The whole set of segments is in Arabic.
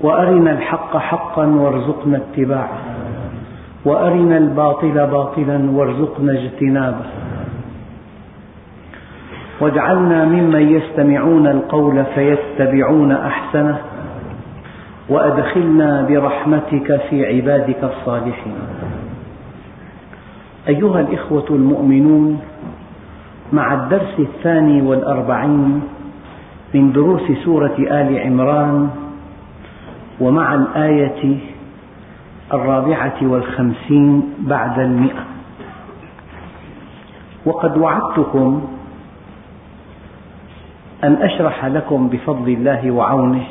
وأرنا الحق حقا وارزقنا اتباعه. وأرنا الباطل باطلا وارزقنا اجتنابه. واجعلنا ممن يستمعون القول فيتبعون أحسنه. وأدخلنا برحمتك في عبادك الصالحين. أيها الإخوة المؤمنون مع الدرس الثاني والأربعين من دروس سورة آل عمران ومع الآية الرابعة والخمسين بعد المئة. وقد وعدتكم أن أشرح لكم بفضل الله وعونه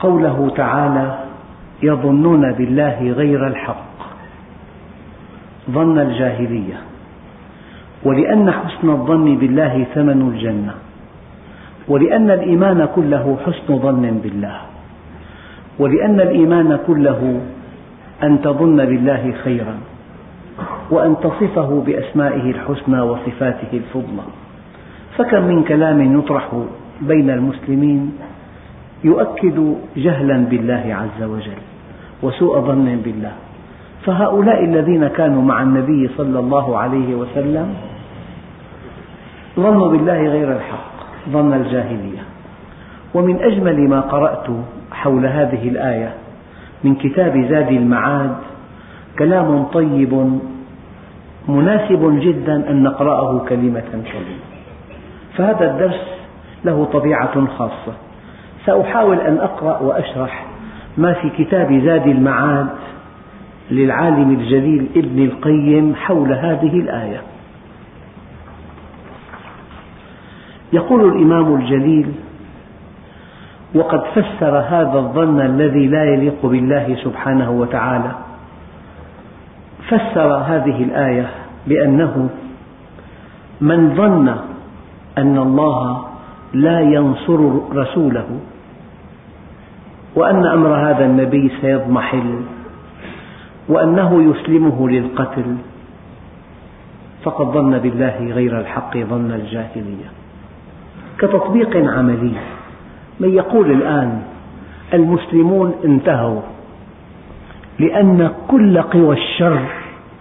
قوله تعالى يظنون بالله غير الحق ظن الجاهلية ولأن حسن الظن بالله ثمن الجنة ولأن الإيمان كله حسن ظن بالله. ولأن الإيمان كله أن تظن بالله خيرا وأن تصفه بأسمائه الحسنى وصفاته الفضلى. فكم من كلام يطرح بين المسلمين يؤكد جهلا بالله عز وجل وسوء ظن بالله. فهؤلاء الذين كانوا مع النبي صلى الله عليه وسلم ظنوا بالله غير الحق ظن الجاهلية. ومن أجمل ما قرأت حول هذه الآية من كتاب زاد المعاد كلام طيب مناسب جدا أن نقرأه كلمة كلمة. فهذا الدرس له طبيعة خاصة. سأحاول أن أقرأ وأشرح ما في كتاب زاد المعاد للعالم الجليل ابن القيم حول هذه الآية. يقول الإمام الجليل وقد فسر هذا الظن الذي لا يليق بالله سبحانه وتعالى. فسر هذه الآية بأنه من ظن أن الله لا ينصر رسوله وأن أمر هذا النبي سيضمحل وأنه يسلمه للقتل فقد ظن بالله غير الحق ظن الجاهلية. كتطبيق عملي. من يقول الآن المسلمون انتهوا لأن كل قوى الشر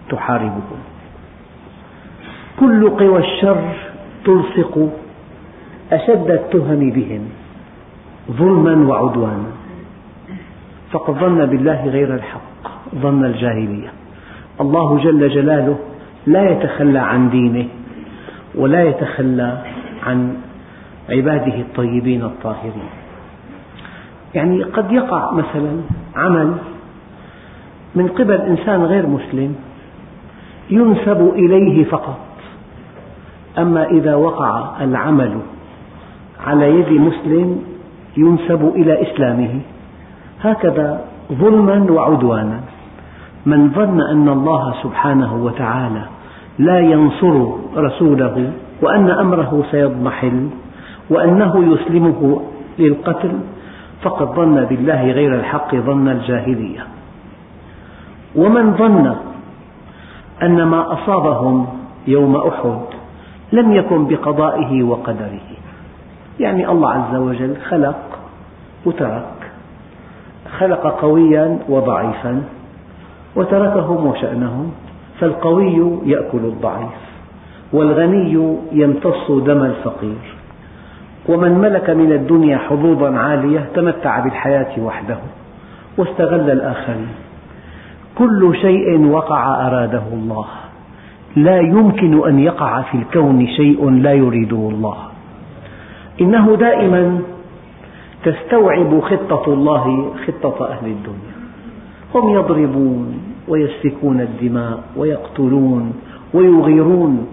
تحاربهم. كل قوى الشر تلصق أشد التهم بهم ظلما وعدوانا. فقد ظن بالله غير الحق ظن الجاهلية. الله جل جلاله لا يتخلى عن دينه ولا يتخلى عن عباده الطيبين الطاهرين. يعني قد يقع مثلا عمل من قبل إنسان غير مسلم ينسب إليه فقط أما إذا وقع العمل على يد مسلم ينسب إلى إسلامه. هكذا ظلما وعدوانا. من ظن أن الله سبحانه وتعالى لا ينصر رسوله وأن أمره سيضمحل وأنه يسلمه للقتل فقد ظن بالله غير الحق ظن الجاهلية. ومن ظن أن ما أصابهم يوم أحد لم يكن بقضائه وقدره. يعني الله عز وجل خلق وترك. خلق قويا وضعيفا وتركهم وشأنهم فالقوي يأكل الضعيف والغني يمتص دم الفقير. ومن ملك من الدنيا حظوظا عالية تمتع بالحياة وحده واستغل الآخرين. كل شيء وقع أراده الله. لا يمكن أن يقع في الكون شيء لا يريده الله. إنه دائما تستوعب خطة الله خطة أهل الدنيا. هم يضربون ويسفكون الدماء ويقتلون ويغيرون.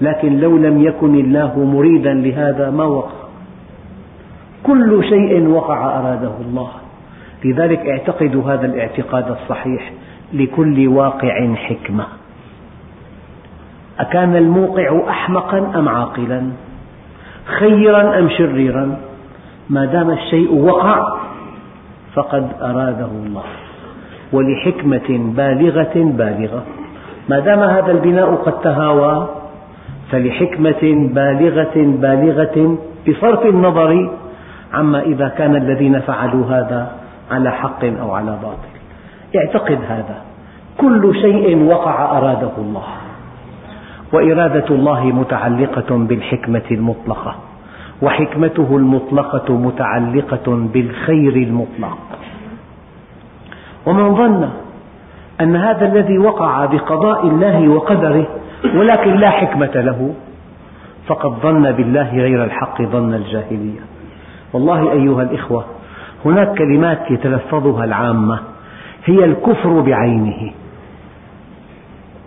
لكن لو لم يكن الله مريدا لهذا ما وقع. كل شيء وقع أراده الله. لذلك اعتقدوا هذا الاعتقاد الصحيح لكل واقع حكمة. أكان الموقع أحمقا أم عاقلا؟ خيرا أم شريرا؟ ما دام الشيء وقع فقد أراده الله. ولحكمة بالغة بالغة. ما دام هذا البناء قد تهاوى فلحكمة بالغة بالغة بصرف النظر عما إذا كان الذين فعلوا هذا على حق أو على باطل. اعتقد هذا. كل شيء وقع أراده الله. وإرادة الله متعلقة بالحكمة المطلقة. وحكمته المطلقة متعلقة بالخير المطلق. ومن ظن أن هذا الذي وقع بقضاء الله وقدره ولكن لا حكمة له. فقد ظن بالله غير الحق ظن الجاهلية. والله أيها الإخوة هناك كلمات يتلفظها العامة هي الكفر بعينه.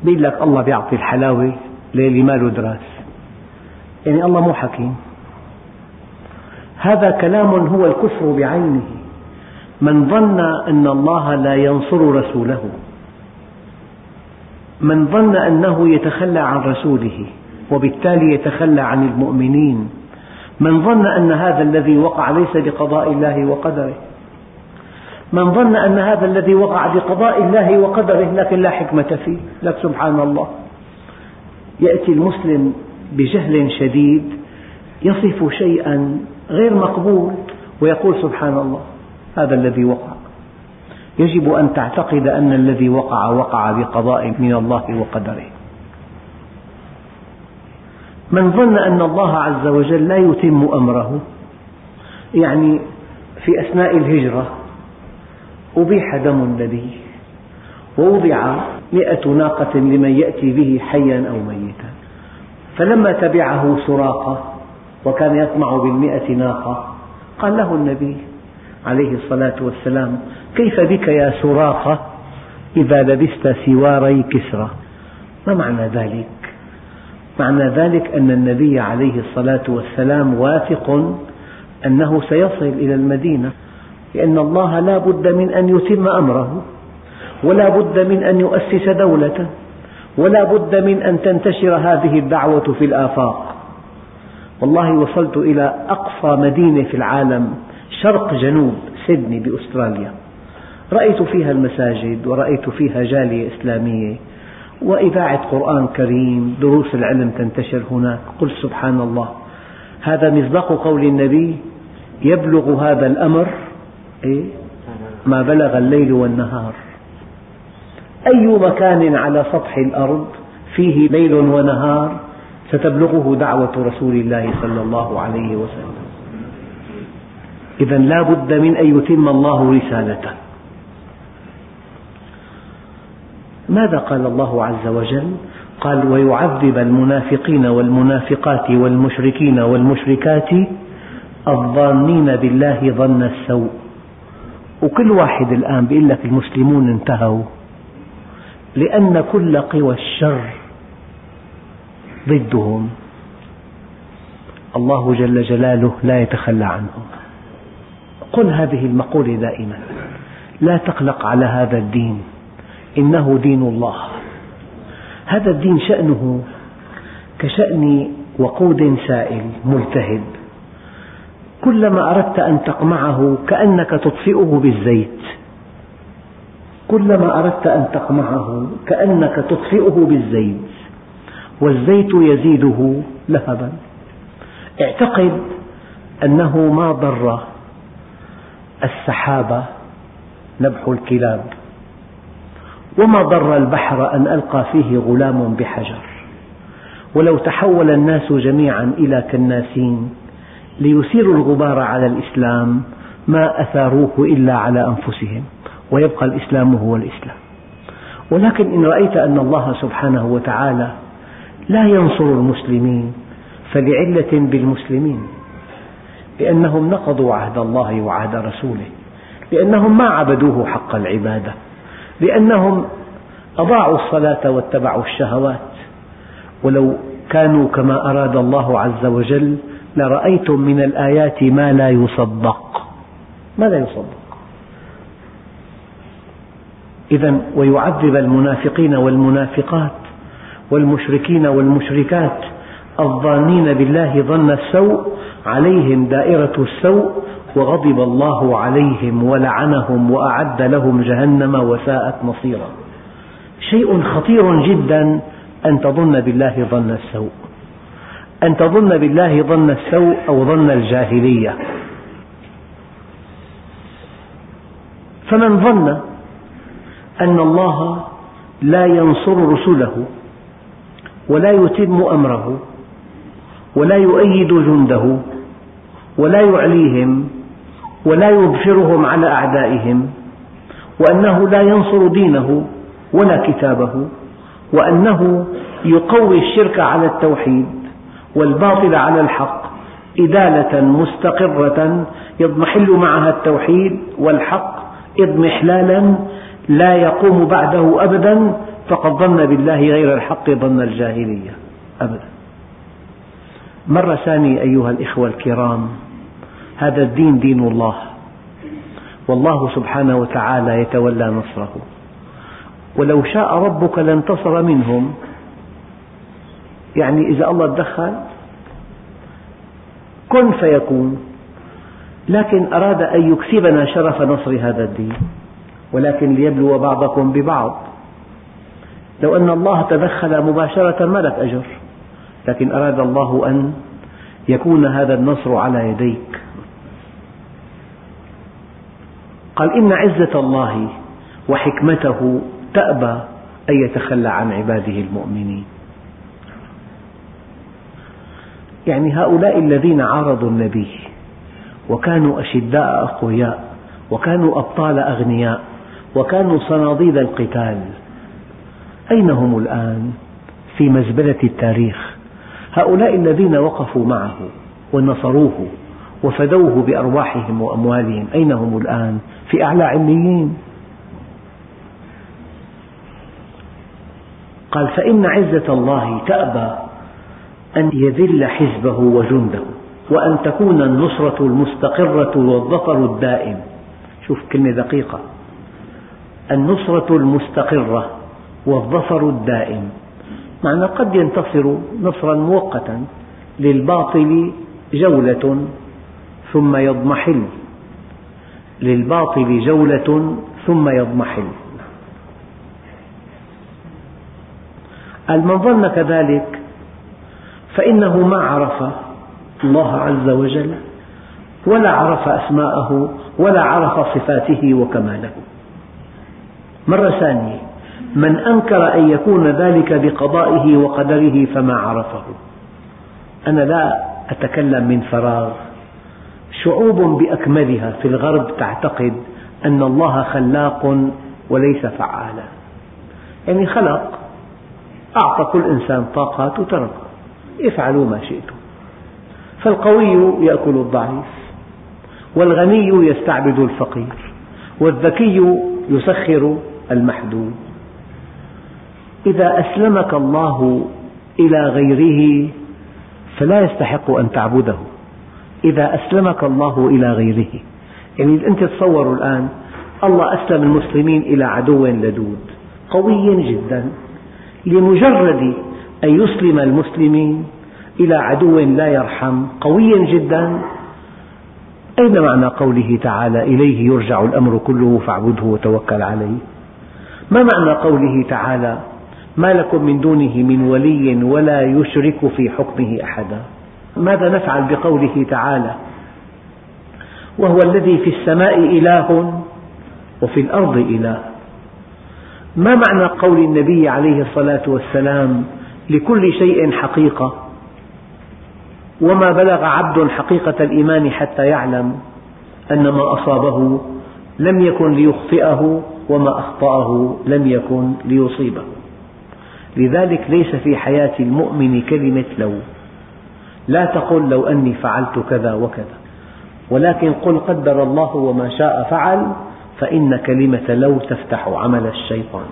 بيقول لك الله بيعطي الحلاوة للي ما له دراس يعني الله مو حكيم. هذا كلام هو الكفر بعينه. من ظن أن الله لا ينصر رسوله. من ظن أنه يتخلى عن رسوله وبالتالي يتخلى عن المؤمنين. من ظن أن هذا الذي وقع ليس بقضاء الله وقدره. من ظن أن هذا الذي وقع بقضاء الله وقدره لكن لا حكمة فيه. لك سبحان الله. يأتي المسلم بجهل شديد يصف شيئا غير مقبول ويقول سبحان الله هذا الذي وقع. يجب أن تعتقد أن الذي وقع وقع بقضاء من الله وقدره. من ظن أن الله عز وجل لا يتم أمره يعني في أثناء الهجرة أبيح دم النبي ووضع مئة ناقة لمن يأتي به حيا أو ميتا. فلما تبعه سراقة وكان يطمع بالمئة ناقة قال له النبي عليه الصلاة والسلام كيف بك يا سراقة؟ إذا لبست سواري كسرى. ما معنى ذلك؟ معنى ذلك أن النبي عليه الصلاة والسلام واثق أنه سيصل إلى المدينة لأن الله لا بد من أن يتم أمره ولا بد من أن يؤسس دولة ولا بد من أن تنتشر هذه الدعوة في الآفاق. والله وصلت إلى أقصى مدينة في العالم شرق جنوب سيدني بأستراليا. رأيت فيها المساجد ورأيت فيها جالية إسلامية وإذاعة قرآن كريم دروس العلم تنتشر هناك. قلت سبحان الله. هذا مصداق قول النبي يبلغ هذا الأمر إيه؟ ما بلغ الليل والنهار. أي مكان على سطح الأرض فيه ليل ونهار ستبلغه دعوة رسول الله صلى الله عليه وسلم. إذا لا بد من أن يتم الله رسالته. ماذا قال الله عز وجل؟ قال ويعذب المنافقين والمنافقات والمشركين والمشركات الظانين بالله ظن السوء. وكل واحد الآن بيقول لك المسلمون انتهوا. لأن كل قوى الشر ضدهم. الله جل جلاله لا يتخلى عنهم. قل هذه المقولة دائما. لا تقلق على هذا الدين. إنه دين الله. هذا الدين شأنه كشأن وقود سائل ملتهب. كلما أردت أن تقمعه كأنك تطفئه بالزيت. كلما أردت أن تقمعه كأنك تطفئه بالزيت. والزيت يزيده لهبا. اعتقد أنه ما ضر السحاب نبح الكلاب. وما ضر البحر أن ألقى فيه غلام بحجر. ولو تحول الناس جميعا إلى كناسين ليثيروا الغبار على الإسلام ما أثاروه إلا على أنفسهم ويبقى الإسلام هو الإسلام. ولكن إن رأيت أن الله سبحانه وتعالى لا ينصر المسلمين فلعلة بالمسلمين. لأنهم نقضوا عهد الله وعهد رسوله لأنهم ما عبدوه حق العبادة لأنهم أضاعوا الصلاة واتبعوا الشهوات ولو كانوا كما أراد الله عز وجل لرأيتم من الآيات ما لا يصدق. ما لا يصدق. إذا ويعذب المنافقين والمنافقات والمشركين والمشركات الظانين بالله ظن السوء عليهم دائرة السوء وغضب الله عليهم ولعنهم وأعد لهم جهنم وساءت مصيرا. شيء خطير جدا أن تظن بالله ظن السوء. أن تظن بالله ظن السوء أو ظن الجاهلية. فمن ظن أن الله لا ينصر رسله ولا يتم أمره ولا يؤيد جنده ولا يعليهم ولا يبشرهم على أعدائهم وأنه لا ينصر دينه ولا كتابه وأنه يقوي الشرك على التوحيد والباطل على الحق إدالة مستقرة يضمحل معها التوحيد والحق إضمحلالا لا يقوم بعده أبدا فقد ظن بالله غير الحق ظن الجاهلية. أبدا. مرة ثانية أيها الإخوة الكرام هذا الدين دين الله. والله سبحانه وتعالى يتولى نصره. ولو شاء ربك لانتصر منهم. يعني إذا الله تدخل كن فيكون. لكن أراد أن يكسبنا شرف نصر هذا الدين. ولكن ليبلو بعضكم ببعض. لو أن الله تدخل مباشرة ما لك أجر. لكن أراد الله أن يكون هذا النصر على يديك. قال إن عزة الله وحكمته تأبى أن يتخلى عن عباده المؤمنين. يعني هؤلاء الذين عارضوا النبي وكانوا أشداء أقوياء وكانوا أبطال أغنياء وكانوا صناديد القتال أين هم الآن في مزبلة التاريخ؟ هؤلاء الذين وقفوا معه ونصروه وفدوه بأرواحهم وأموالهم. أين هم الآن؟ في أعلى عليين. قال فإن عزة الله تأبى أن يذل حزبه وجنده وأن تكون النصرة المستقرة والظفر الدائم. شوف كلمة دقيقة. النصرة المستقرة والظفر الدائم. معنى قد ينتصر نصرا مؤقتا للباطل جولة ثم يضمحل. للباطل جولة ثم يضمحل. من ظن كذلك؟ فإنه ما عرف الله عز وجل ولا عرف أسماءه ولا عرف صفاته وكماله. مرة ثانية. من أنكر أن يكون ذلك بقضائه وقدره فما عرفه. أنا لا أتكلم من فراغ. شعوب بأكملها في الغرب تعتقد أن الله خلاق وليس فعالا. يعني خلق أعطى كل إنسان طاقات وتركه. افعلوا ما شئتم. فالقوي يأكل الضعيف والغني يستعبد الفقير والذكي يسخر المحدود إذا أسلمك الله إلى غيره فلا يستحق أن تعبده. إذا أسلمك الله إلى غيره. يعني أنت تصوروا الآن الله أسلم المسلمين إلى عدو لدود قوي جدا لمجرد أن يسلم المسلمين إلى عدو لا يرحم قوي جدا. أين معنى قوله تعالى إليه يرجع الأمر كله فاعبده وتوكل عليه؟ ما معنى قوله تعالى ما لكم من دونه من ولي ولا يشرك في حكمه أحدا. ماذا نفعل بقوله تعالى؟ وهو الذي في السماء إله وفي الأرض إله. ما معنى قول النبي عليه الصلاة والسلام لكل شيء حقيقة؟ وما بلغ عبد حقيقة الإيمان حتى يعلم أن ما أصابه لم يكن ليخطئه وما أخطأه لم يكن ليصيبه. لذلك ليس في حياة المؤمن كلمة لو. لا تقل لو أني فعلت كذا وكذا. ولكن قل قدر الله وما شاء فعل فإن كلمة لو تفتح عمل الشيطان.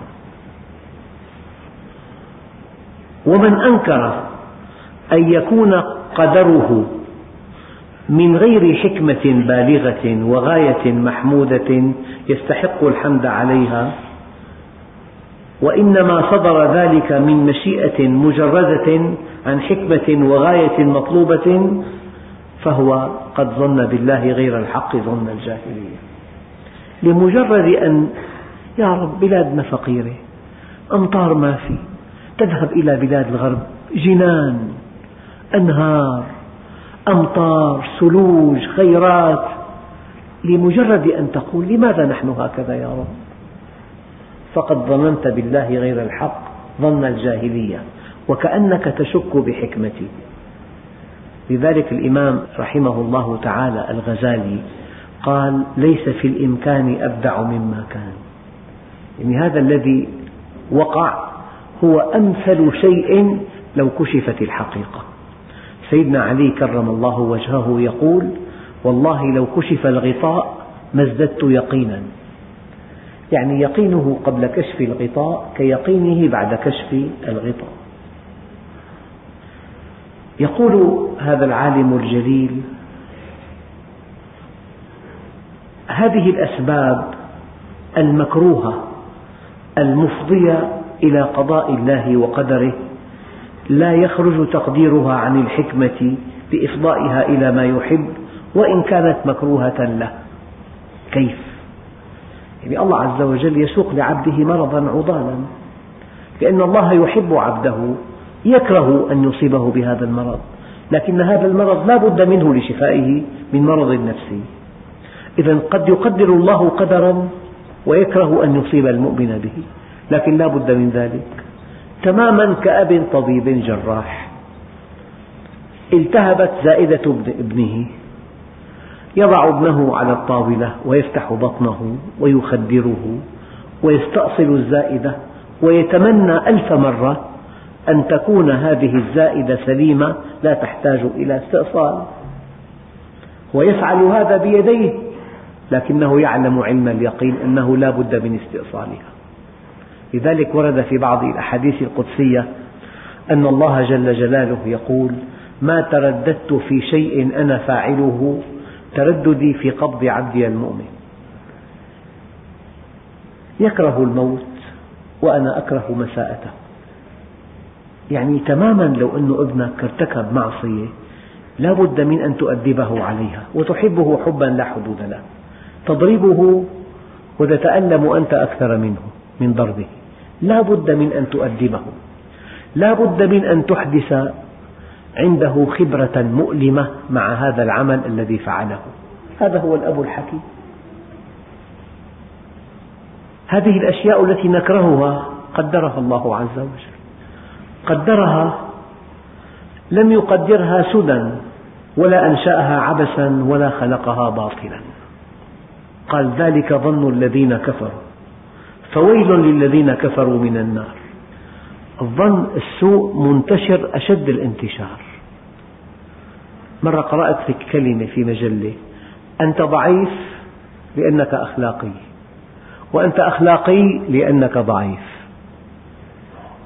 ومن أنكر أن يكون قدره من غير حكمة بالغة وغاية محمودة يستحق الحمد عليها وإنما صدر ذلك من مشيئة مجردة عن حكمة وغاية مطلوبة فهو قد ظن بالله غير الحق ظن الجاهلية. لمجرد أن يا رب بلادنا فقيرة أمطار ما في تذهب إلى بلاد الغرب جنان أنهار أمطار ثلوج خيرات لمجرد أن تقول لماذا نحن هكذا يا رب؟ فقد ظننت بالله غير الحق ظن الجاهلية وكأنك تشك بحكمتي. لذلك الإمام رحمه الله تعالى الغزالي قال ليس في الإمكان أبدع مما كان. يعني هذا الذي وقع هو أمثل شيء لو كشفت الحقيقة. سيدنا علي كرم الله وجهه يقول والله لو كشف الغطاء ما ازددت يقينا. يعني يقينه قبل كشف الغطاء كيقينه بعد كشف الغطاء يقول هذا العالم الجليل هذه الأسباب المكروهة المفضية إلى قضاء الله وقدره لا يخرج تقديرها عن الحكمة بإفضائها إلى ما يحب وإن كانت مكروهة له كيف؟ يعني الله عز وجل يسوق لعبده مرضا عضالا. لأن الله يحب عبده يكره أن يصيبه بهذا المرض. لكن هذا المرض لا بد منه لشفائه من مرض نفسي إذا قد يقدر الله قدرا ويكره أن يصيب المؤمن به. لكن لا بد من ذلك. تماما كأب طبيب جراح التهبت زائدة ابنه. يضع ابنه على الطاولة ويفتح بطنه ويخدره ويستأصل الزائدة ويتمنى ألف مرة أن تكون هذه الزائدة سليمة لا تحتاج إلى استئصال. ويفعل هذا بيديه لكنه يعلم علم اليقين أنه لا بد من استئصالها. لذلك ورد في بعض الأحاديث القدسية أن الله جل جلاله يقول ما ترددت في شيء أنا فاعله ترددي في قبض عبدي المؤمن. يكره الموت وأنا أكره مساءته. يعني تماما لو أن ابنك ارتكب معصية لا بد من أن تؤدبه عليها وتحبه حبا لا حدود له. تضربه وتتألم أنت أكثر منه من ضربه. لا بد من أن تؤدبه. لا بد من أن تحدث عنده خبرة مؤلمة مع هذا العمل الذي فعله. هذا هو الأب الحكيم. هذه الأشياء التي نكرهها قدرها الله عز وجل. قدرها لم يقدرها سدى ولا أنشأها عبثا ولا خلقها باطلا. قال ذلك ظن الذين كفروا. فويل للذين كفروا من النار. الظن السوء منتشر أشد الانتشار. مرة قرأت في كلمة في مجلة أنت ضعيف لأنك أخلاقي وأنت أخلاقي لأنك ضعيف.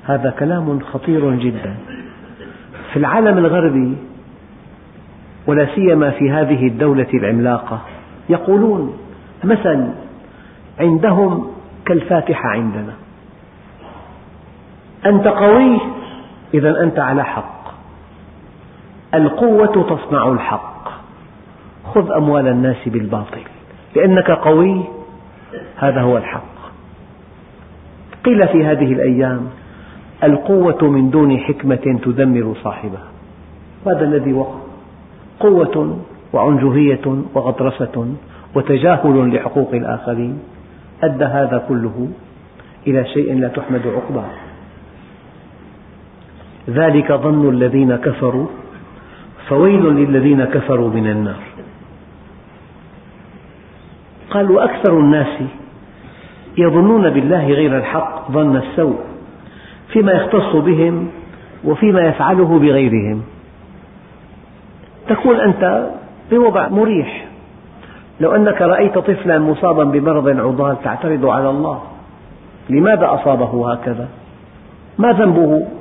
هذا كلام خطير جدا. في العالم الغربي ولا سيما في هذه الدولة العملاقة يقولون مثل عندهم كالفاتحة عندنا. أنت قوي إذا أنت على حق. القوة تصنع الحق. خذ أموال الناس بالباطل لأنك قوي هذا هو الحق. قيل في هذه الأيام القوة من دون حكمة تدمر صاحبها. هذا الذي وقع. قوة وعنجهية وغطرسة وتجاهل لحقوق الآخرين أدى هذا كله إلى شيء لا تحمد عقباه. ذلك ظن الذين كفروا فويل للذين كفروا من النار. قال وأكثر الناس يظنون بالله غير الحق ظن السوء فيما يختص بهم وفيما يفعله بغيرهم. تكون أنت بوضع مريح. لو أنك رأيت طفلا مصابا بمرض عضال تعترض على الله لماذا أصابه هكذا؟ ما ذنبه؟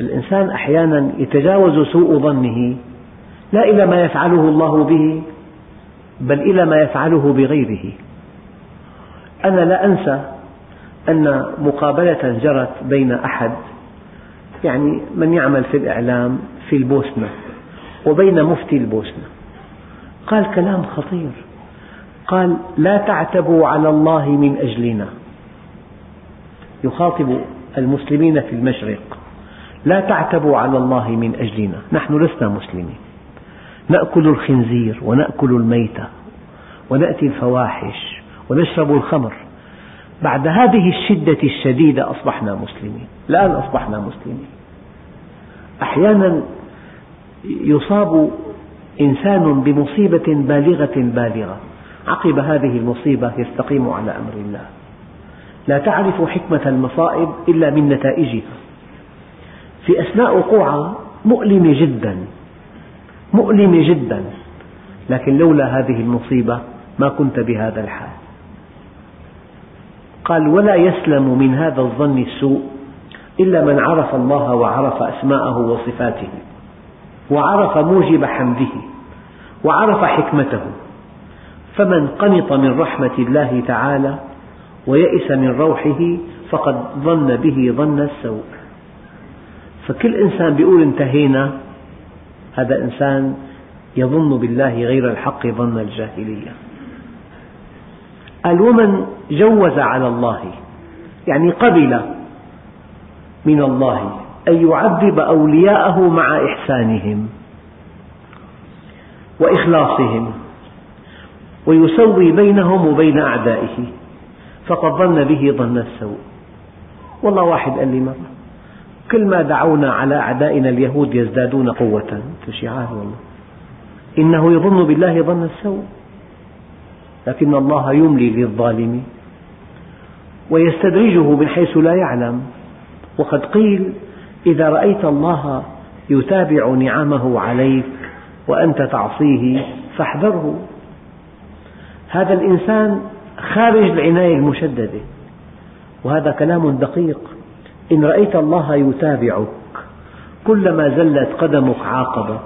الإنسان أحيانا يتجاوز سوء ظنه لا إلى ما يفعله الله به بل إلى ما يفعله بغيره. أنا لا أنسى أن مقابلة جرت بين أحد يعني من يعمل في الإعلام في البوسنة وبين مفتي البوسنة. قال كلام خطير. قال لا تعتبوا على الله من أجلنا. يخاطب المسلمين في المشرق. لا تعتبوا على الله من أجلنا. نحن لسنا مسلمين. نأكل الخنزير ونأكل الميتة ونأتي الفواحش ونشرب الخمر. بعد هذه الشدة الشديدة أصبحنا مسلمين. الآن أصبحنا مسلمين. أحيانا يصاب إنسان بمصيبة بالغة بالغة. عقب هذه المصيبة يستقيم على أمر الله. لا تعرف حكمة المصائب إلا من نتائجها. في أثناء وقوعها مؤلمة جدا مؤلمة جدا. لكن لولا هذه المصيبة ما كنت بهذا الحال. قال ولا يسلم من هذا الظن السوء إلا من عرف الله وعرف أسماءه وصفاته وعرف موجب حمده وعرف حكمته. فمن قنط من رحمة الله تعالى ويئس من روحه فقد ظن به ظن السوء. فكل إنسان يقول انتهينا هذا إنسان يظن بالله غير الحق ظن الجاهلية. قال ومن جوز على الله يعني قبل من الله أن يعذب أولياءه مع إحسانهم وإخلاصهم ويسوي بينهم وبين أعدائه فقد ظن به ظن السوء. والله واحد قال لي مرة كل ما دعونا على أعدائنا اليهود يزدادون قوة. شعار والله. إنه يظن بالله ظن السوء. لكن الله يملي للظالم ويستدرجه من حيث لا يعلم. وقد قيل إذا رأيت الله يتابع نعمه عليك وأنت تعصيه فاحذره. هذا الإنسان خارج العناية المشددة. وهذا كلام دقيق. إن رأيت الله يتابعك. كلما زلت قدمك عاقبك.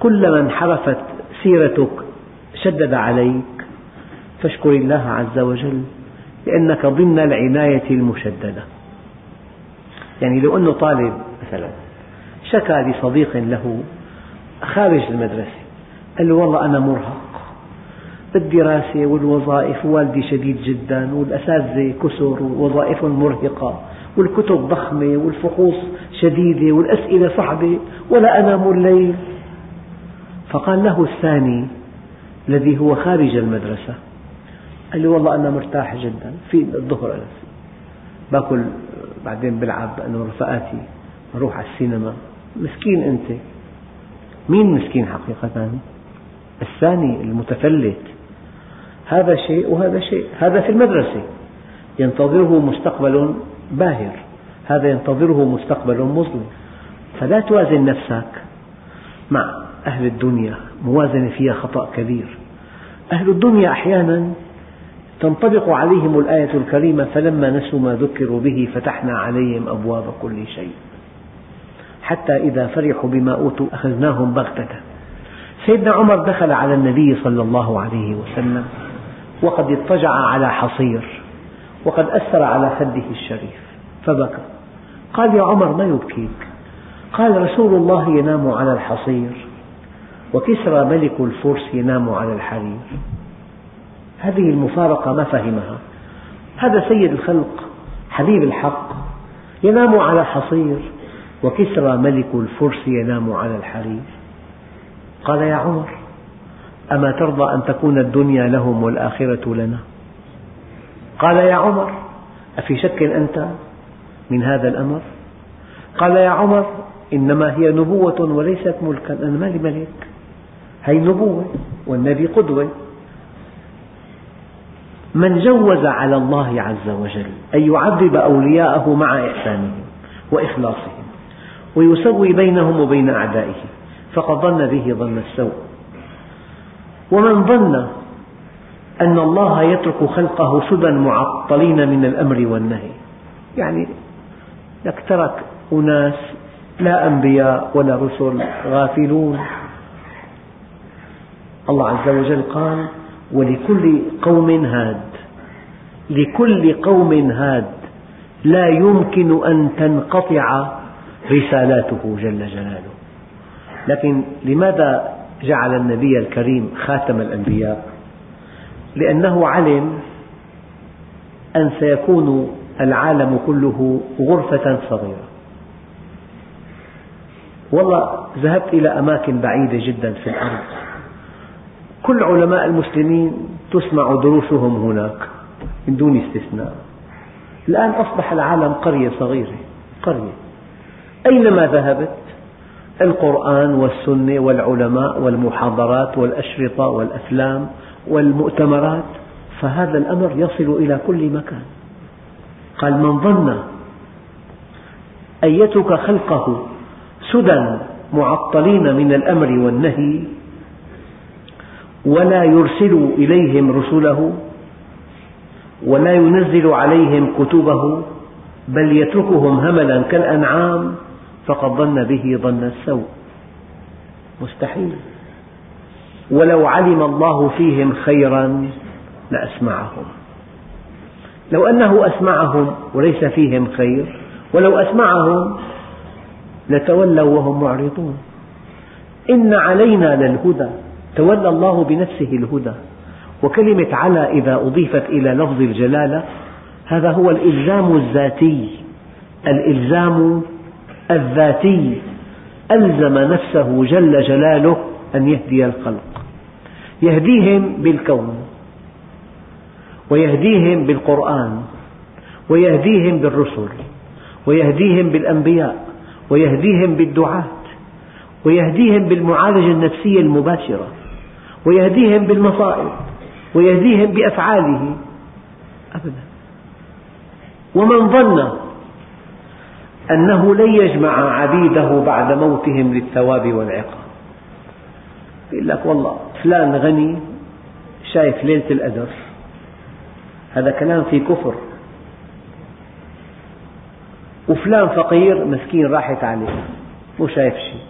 كلما انحرفت سيرتك شدد عليك. فاشكر الله عز وجل لأنك ضمن العناية المشددة. يعني لو أنه طالب مثلا شكى لصديق له خارج المدرسة قال له والله أنا مرهق. بالدراسة والوظائف والدي شديد جدا والأساتذة كثر ووظائف مرهقة. والكتب ضخمة والفحوص شديدة والأسئلة صعبة ولا أنام الليل فقال له الثاني الذي هو خارج المدرسة قال لي والله أنا مرتاح جدا في الظهر أنا باكل بعدين بلعب أنا ورفقاتي نروح على السينما. مسكين أنت. مين مسكين حقيقة الثاني المتفلت. هذا شيء وهذا شيء. هذا في المدرسة. ينتظره مستقبل باهر. هذا ينتظره مستقبل مظلم فلا توازن نفسك مع أهل الدنيا. موازنة فيها خطأ كبير. أهل الدنيا أحيانا تنطبق عليهم الآية الكريمة فلما نسوا ما ذكروا به فتحنا عليهم أبواب كل شيء. حتى إذا فرحوا بما أوتوا أخذناهم بغتة. سيدنا عمر دخل على النبي صلى الله عليه وسلم وقد اضطجع على حصير. وقد أثر على خده الشريف. فبكى. قال يا عمر ما يبكيك؟ قال رسول الله ينام على الحصير وكسرى ملك الفرس ينام على الحرير. هذه المفارقة ما فهمها. هذا سيد الخلق حبيب الحق ينام على حصير وكسرى ملك الفرس ينام على الحرير. قال يا عمر أما ترضى أن تكون الدنيا لهم والآخرة لنا؟ قال يا عمر أفي شك أنت من هذا الأمر؟ قال يا عمر إنما هي نبوة وليست ملكا أنا مالي ملك؟ هي نبوة والنبي قدوة. من جوز على الله عز وجل أن يعذب أولياءه مع إحسانهم وإخلاصهم ويسوي بينهم وبين أعدائه فقد ظن به ظن السوء. ومن ظن أن الله يترك خلقه سدى معطلين من الأمر والنهي. يعني لك ترك أناس لا أنبياء ولا رسل غافلون. الله عز وجل قال ولكل قوم هاد. لكل قوم هاد لا يمكن أن تنقطع رسالاته جل جلاله. لكن لماذا جعل النبي الكريم خاتم الأنبياء؟ لأنه علم أن سيكون العالم كله غرفة صغيرة. والله ذهبت إلى أماكن بعيدة جدا في الأرض. كل علماء المسلمين تسمع دروسهم هناك من دون استثناء. الآن أصبح العالم قرية صغيرة قرية. أينما ذهبت؟ القرآن والسنة والعلماء والمحاضرات والأشرطة والأفلام والمؤتمرات فهذا الأمر يصل إلى كل مكان. قال من ظن أن يترك خلقه سدى معطلين من الأمر والنهي ولا يرسل إليهم رسله ولا ينزل عليهم كتبه بل يتركهم هملا كالأنعام فقد ظن به ظن السوء. مستحيل. ولو علم الله فيهم خيرا لأسمعهم. لو أنه أسمعهم وليس فيهم خير ولو أسمعهم لتولوا وهم معرضون. إن علينا للهدى تولى الله بنفسه الهدى. وكلمة على إذا أضيفت إلى لفظ الجلالة هذا هو الإلزام الذاتي. الإلزام الذاتي. ألزم نفسه جل جلاله أن يهدي الخلق. يهديهم بالكون ويهديهم بالقرآن ويهديهم بالرسل ويهديهم بالأنبياء ويهديهم بالدعاة ويهديهم بالمعالجة النفسية المباشرة ويهديهم بالمصائب ويهديهم بأفعاله. أبدا. ومن ظن أنه لن يجمع عبيده بعد موتهم للثواب والعقاب. يقول لك والله فلان غني شايف ليلة القدر هذا كلام في كفر. وفلان فقير مسكين راحت عليه مو شايف شيء.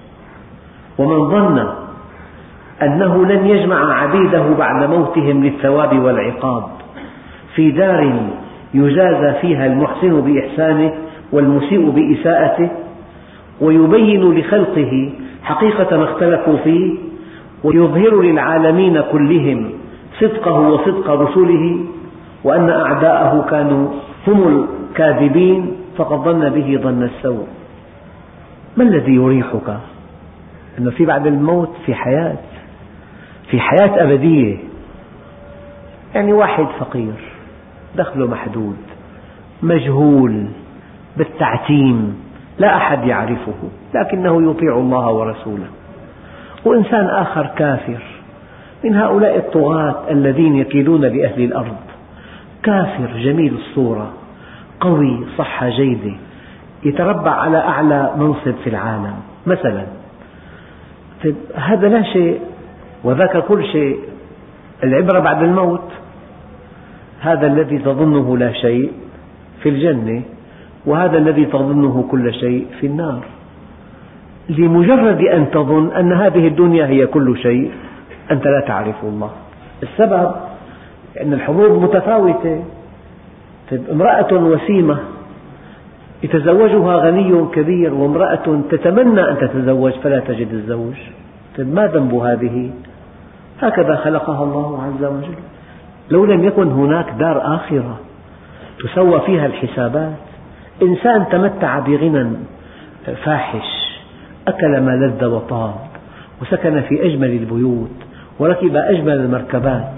ومن ظن أنه لن يجمع عبيده بعد موتهم للثواب والعقاب في دار يجازى فيها المحسن بإحسانه والمسيء بإساءته ويبين لخلقه حقيقة ما اختلفوا فيه ويظهر للعالمين كلهم صدقه وصدق رسله وأن أعداءه كانوا هم الكاذبين فقد ظن به ظن السوء. ما الذي يريحك؟ أنه في بعد الموت في حياة في حياة أبدية. يعني واحد فقير دخله محدود مجهول بالتعتيم لا أحد يعرفه لكنه يطيع الله ورسوله. وإنسان آخر كافر. من هؤلاء الطغاة الذين يكيدون لأهل الأرض. كافر جميل الصورة. قوي صحة جيدة يتربع على أعلى منصب في العالم. مثلا هذا لا شيء وذاك كل شيء. العبرة بعد الموت. هذا الذي تظنه لا شيء في الجنة وهذا الذي تظنه كل شيء في النار. لمجرد أن تظن أن هذه الدنيا هي كل شيء أنت لا تعرف الله. السبب أن الحظوظ متفاوتة. طيب امرأة وسيمة يتزوجها غني كبير وامرأة تتمنى أن تتزوج فلا تجد الزوج. طيب ما ذنب هذه؟ هكذا خلقها الله عز وجل. لو لم يكن هناك دار آخرة تسوى فيها الحسابات إنسان تمتع بغنى فاحش. أكل ما لذ وطاب وسكن في أجمل البيوت وركب أجمل المركبات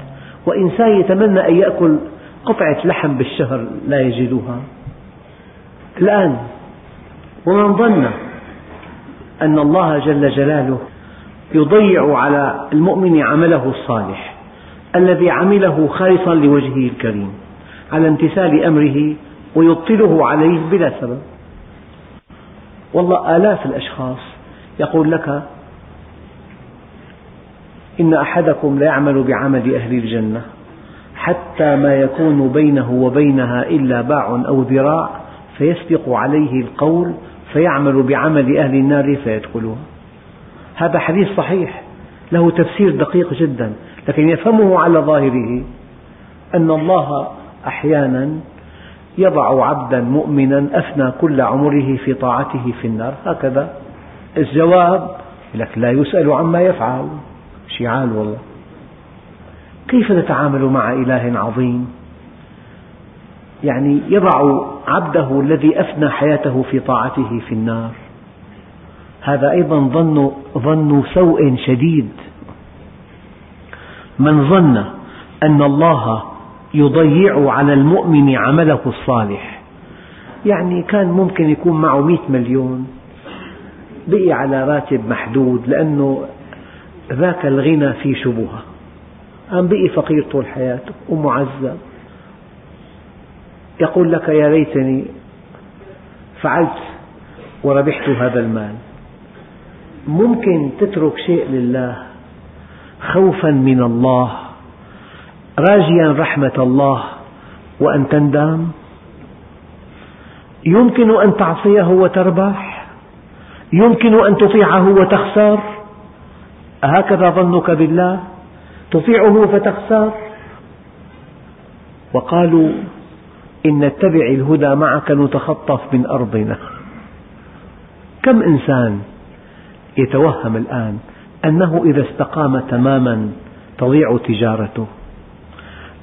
وإنسان يتمنى أن يأكل قطعة لحم بالشهر لا يجدها. الآن ومن ظن أن الله جل جلاله يضيع على المؤمن عمله الصالح الذي عمله خالصا لوجهه الكريم على امتثال أمره ويبطله عليه بلا سبب. والله آلاف الأشخاص يقول لك إن أحدكم ليعمل بعمل أهل الجنة حتى ما يكون بينه وبينها إلا باع أو ذراع فيسبق عليه القول فيعمل بعمل أهل النار فيدخلها هذا حديث صحيح له تفسير دقيق جدا لكن يفهمه على ظاهره أن الله أحيانا يضع عبدا مؤمنا أفنى كل عمره في طاعته في النار. هكذا الجواب لك لا يسأل عما يفعل. شعال والله. كيف نتعامل مع إله عظيم؟ يعني يضع عبده الذي أفنى حياته في طاعته في النار. هذا أيضا ظن, ظن سوء شديد. من ظن أن الله يضيع على المؤمن عمله الصالح يعني كان ممكن يكون معه مئة مليون. بقي على راتب محدود لأنه ذاك الغنى فيه شبهة. أم بقي فقير طول حياته ومعذب. يقول لك يا ليتني فعلت وربحت هذا المال. ممكن تترك شيء لله خوفا من الله راجيا رحمة الله وأن تندم. يمكن أن تعصيه وتربح. يمكن أن تطيعه وتخسر؟ أهكذا ظنك بالله؟ تطيعه فتخسر؟ وقالوا إن نتبع الهدى معك نتخطف من أرضنا. كم إنسان يتوهم الآن أنه إذا استقام تماما تضيع تجارته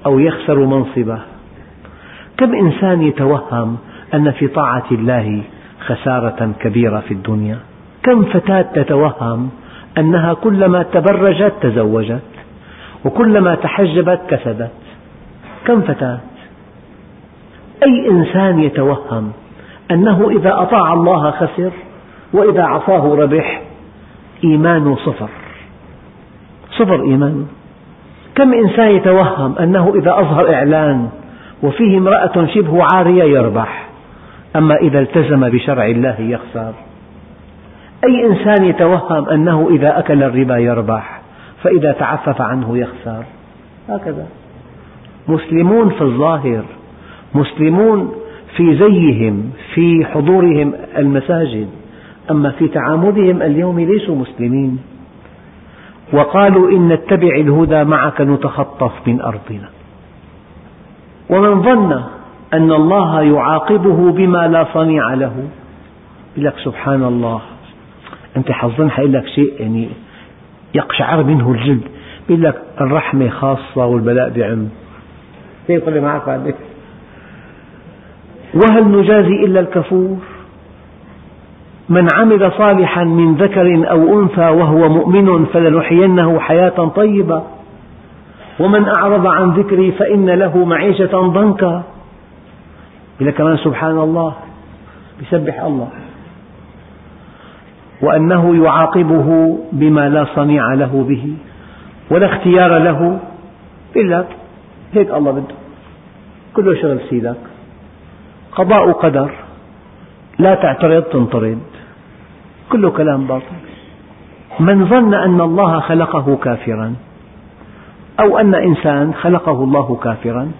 أو يخسر منصبه؟ كم إنسان يتوهم أن في طاعة الله خسارة كبيرة في الدنيا. كم فتاة تتوهم أنها كلما تبرجت تزوجت وكلما تحجبت كسدت كم فتاة؟ أي إنسان يتوهم أنه إذا أطاع الله خسر وإذا عصاه ربح إيمانه صفر. صفر إيمان. كم إنسان يتوهم أنه إذا أظهر إعلان وفيه امرأة شبه عارية يربح؟ أما إذا التزم بشرع الله يخسر. أي إنسان يتوهم أنه إذا أكل الربا يربح فإذا تعفف عنه يخسر. هكذا. مسلمون في الظاهر مسلمون في زيهم في حضورهم المساجد أما في تعاملهم اليوم ليسوا مسلمين. وقالوا إن نتبع الهدى معك نتخطف من أرضنا. ومن ظن أن الله يعاقبه بما لا صنيع له. يقول لك سبحان الله أنت حظن حيقول لك شيء يعني يقشعر منه الجلد. يقول لك الرحمة خاصة والبلاء بعم هيك طلع معك بعدين وهل نجازي إلا الكفور؟ من عمل صالحا من ذكر أو أنثى وهو مؤمن فلنحيينه حياة طيبة. ومن أعرض عن ذكري فإن له معيشة ضنكا. إلى كمان سبحان الله؟ يسبح الله. وأنه يعاقبه بما لا صنيع له به ولا اختيار له إلا هيك الله بده. كله شغل سيدك. قضاء قدر. لا تعترض تنطرد. كله كلام باطل. من ظن أن الله خلقه كافرا أو أن إنسان خلقه الله كافرا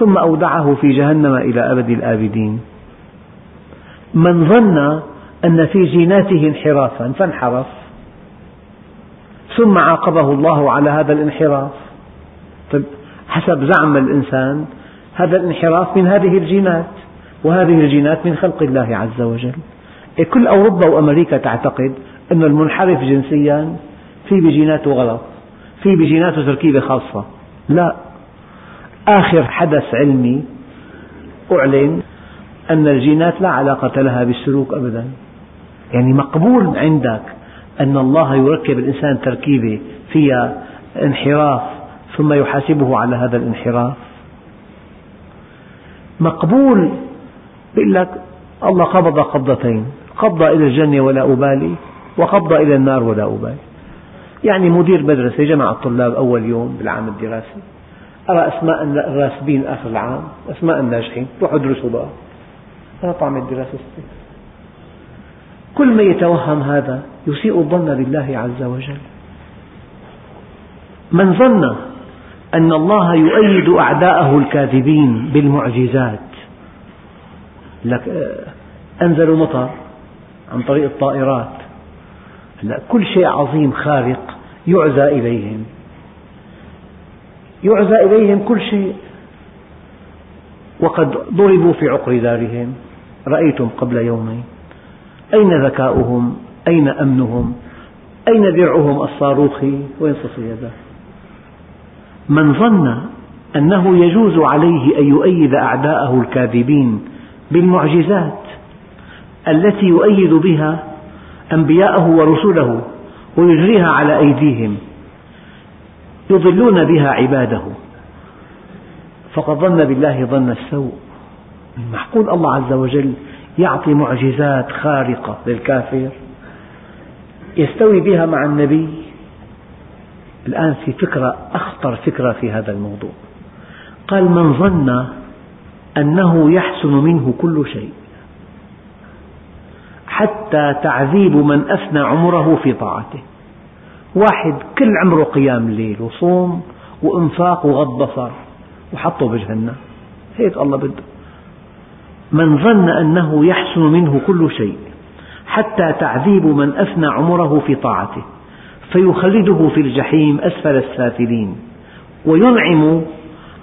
ثم أودعه في جهنم إلى أبد الآبدين. من ظن أن في جيناته انحرافا فانحرف. ثم عاقبه الله على هذا الانحراف. طيب حسب زعم الإنسان هذا الانحراف من هذه الجينات وهذه الجينات من خلق الله عز وجل. إيه، كل أوروبا وأمريكا تعتقد أن المنحرف جنسيا في بجيناته غلط في بجيناته تركيبة خاصة. لا. آخر حدث علمي أعلن أن الجينات لا علاقة لها بالسلوك أبدا. يعني مقبول عندك أن الله يركب الإنسان تركيبة فيها انحراف ثم يحاسبه على هذا الانحراف. مقبول يقول لك الله قبض قبضتين قبض إلى الجنة ولا أبالي وقبض إلى النار ولا أبالي. يعني مدير مدرسة جمع الطلاب أول يوم بالعام الدراسي. أرى أسماء الراسبين آخر العام أسماء الناجحين روحوا ادرسوا بقى. أنا طعم الدراسة كل من يتوهم هذا يسيء الظن بالله عز وجل. من ظن أن الله يؤيد أعداءه الكاذبين بالمعجزات لك أنزلوا مطر عن طريق الطائرات. لا كل شيء عظيم خارق يعزى إليهم. يعزى إليهم كل شيء. وقد ضربوا في عقر دارهم. رأيتم قبل يومين. أين ذكاؤهم؟ أين أمنهم؟ أين درعهم الصاروخي؟ وين صيدا من ظن أنه يجوز عليه أن يؤيد أعداءه الكاذبين بالمعجزات التي يؤيد بها أنبياءه ورسله ويجريها على أيديهم. يضلون بها عباده فقد ظن بالله ظن السوء. معقول الله عز وجل يعطي معجزات خارقة للكافر يستوي بها مع النبي. الآن في فكرة أخطر فكرة في هذا الموضوع. قال من ظن أنه يحسن منه كل شيء حتى تعذيب من أفنى عمره في طاعته. واحد كل عمره قيام ليل وصوم وإنفاق وغض بصر وحطه بجهنم. هيك الله بده. من ظن أنه يحسن منه كل شيء حتى تعذيب من أفنى عمره في طاعته فيخلده في الجحيم أسفل السافلين وينعم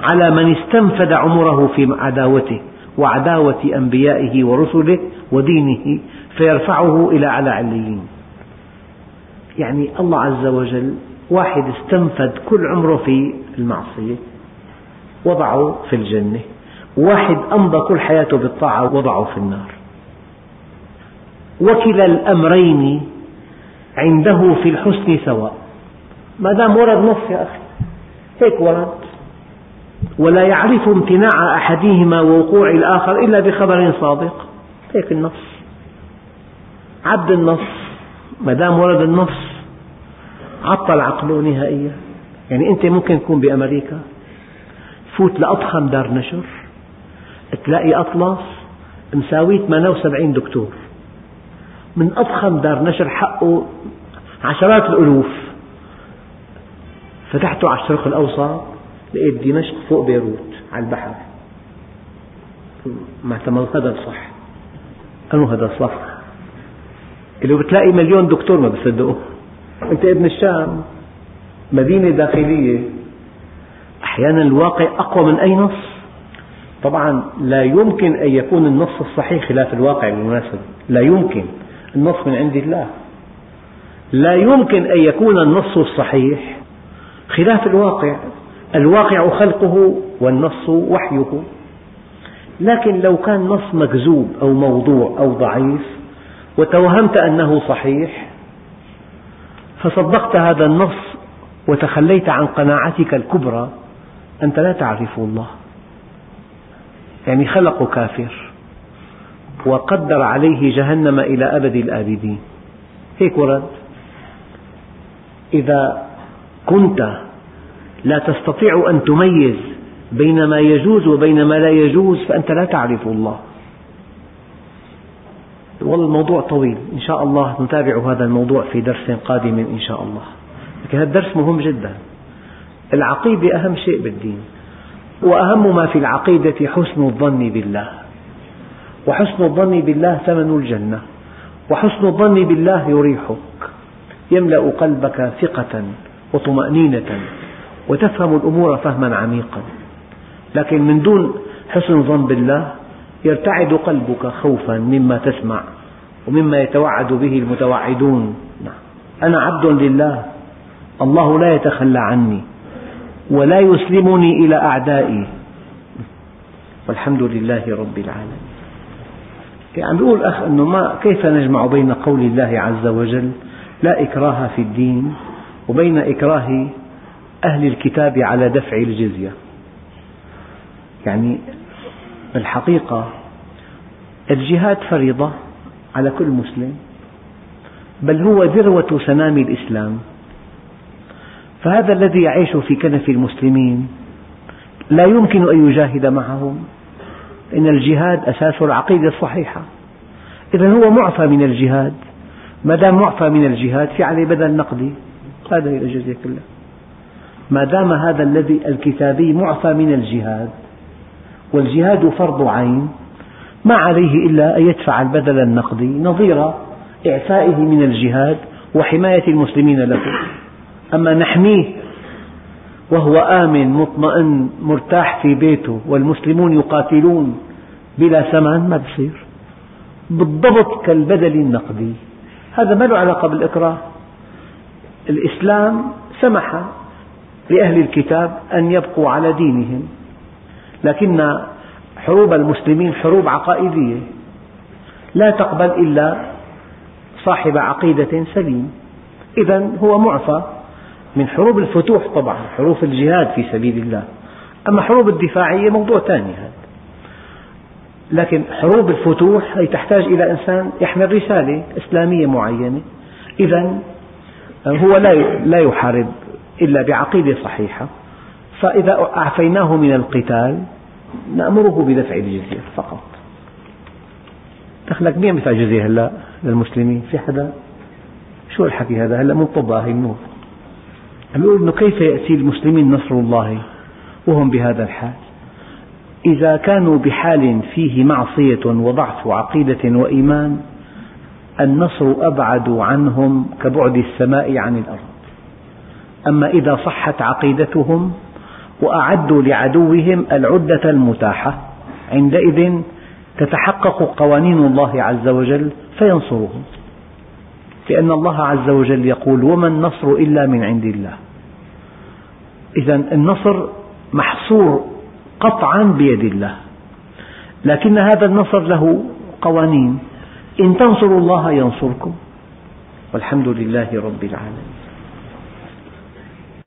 على من استنفد عمره في عداوته وعداوة أنبيائه ورسله ودينه فيرفعه إلى أعلى عليين. يعني الله عز وجل واحد استنفد كل عمره في المعصية وضعه في الجنة واحد أمضى كل حياته بالطاعة وضعه في النار. وكلا الأمرين عنده في الحسن سواء. ما دام ورد نص يا أخي هيك ورد. ولا يعرف امتناع أحدهما ووقوع الآخر إلا بخبر صادق. هيك النص. عد النص. ما دام ورد النص عطل عقله نهائيا. يعني أنت ممكن تكون بأمريكا تفوت لأضخم دار نشر تلاقي أطلس مساوي 78 دكتور. من أضخم دار نشر حقه عشرات الألوف. فتحته على الشرق الأوسط لقيت دمشق فوق بيروت على البحر. اعتمدوا هذا صح قالوا هذا صح اللي بتلاقي مليون دكتور ما بصدقوا أنت ابن الشام. مدينة داخلية أحيانا الواقع أقوى من أي نص طبعا لا يمكن أن يكون النص الصحيح خلاف الواقع بالمناسبة لا يمكن. النص من عند الله. لا يمكن أن يكون النص الصحيح خلاف الواقع. الواقع خلقه والنص وحيه. لكن لو كان نص مكذوب أو موضوع أو ضعيف وتوهمت أنه صحيح فصدقت هذا النص وتخليت عن قناعتك الكبرى أنت لا تعرف الله. يعني خلق كافر وقدر عليه جهنم إلى أبد الآبدين. هيك ورد. إذا كنت لا تستطيع أن تميز بين ما يجوز وبين ما لا يجوز فأنت لا تعرف الله. والله الموضوع طويل. إن شاء الله نتابع هذا الموضوع في درس قادم إن شاء الله. لكن هذا الدرس مهم جدا. العقيدة أهم شيء بالدين وأهم ما في العقيدة حسن الظن بالله. وحسن الظن بالله ثمن الجنة وحسن الظن بالله يريحك. يملأ قلبك ثقة وطمأنينة وتفهم الأمور فهما عميقا. لكن من دون حسن ظن بالله يرتعد قلبك خوفا مما تسمع ومما يتوعد به المتوعدون. أنا عبد لله. الله لا يتخلى عني ولا يسلمني إلى أعدائي. والحمد لله رب العالمين. يعني عم بيقول الأخ أنه ما كيف نجمع بين قول الله عز وجل لا إكراه في الدين وبين إكراه أهل الكتاب على دفع الجزية؟ يعني الحقيقة الجهاد فريضة على كل مسلم بل هو ذروة سنام الإسلام. فهذا الذي يعيش في كنف المسلمين لا يمكن أن يجاهد معهم. إن الجهاد أساس العقيدة الصحيحة. إذا هو معفى من الجهاد. ما دام معفى من الجهاد في عليه بدل نقدي. هذا هي الجزية كلها ما دام هذا الذي الكتابي معفى من الجهاد والجهاد فرض عين ما عليه إلا أن يدفع البدل النقدي نظير إعفائه من الجهاد وحماية المسلمين له. أما نحميه وهو آمن مطمئن مرتاح في بيته والمسلمون يقاتلون بلا ثمن ما بصير؟ بالضبط كالبدل النقدي. هذا ما له علاقة بالإكراه. الإسلام سمح لأهل الكتاب أن يبقوا على دينهم. لكن حروب المسلمين حروب عقائدية. لا تقبل إلا صاحب عقيدة سليم. إذا هو معفى من حروب الفتوح طبعا حروب الجهاد في سبيل الله. أما حروب الدفاعية موضوع ثاني هذا. لكن حروب الفتوح هي تحتاج إلى إنسان يحمل رسالة إسلامية معينة. إذا هو لا يحارب إلا بعقيدة صحيحة. فإذا أعفيناه من القتال نأمره بدفع الجزية فقط. دخلك مين بدفع الجزية هلا للمسلمين. في حدا؟ شو الحكي هذا؟ هلا منطبع هي النور. عم يقول إنه كيف يأتي المسلمين نصر الله وهم بهذا الحال؟ إذا كانوا بحال فيه معصية وضعف عقيدة وإيمان النصر أبعد عنهم كبعد السماء عن الأرض. أما إذا صحت عقيدتهم وأعدوا لعدوهم العدة المتاحة. عندئذ تتحقق قوانين الله عز وجل فينصرهم. لأن الله عز وجل يقول وما النصر إلا من عند الله. إذا النصر محصور قطعا بيد الله. لكن هذا النصر له قوانين. إن تنصروا الله ينصركم. والحمد لله رب العالمين.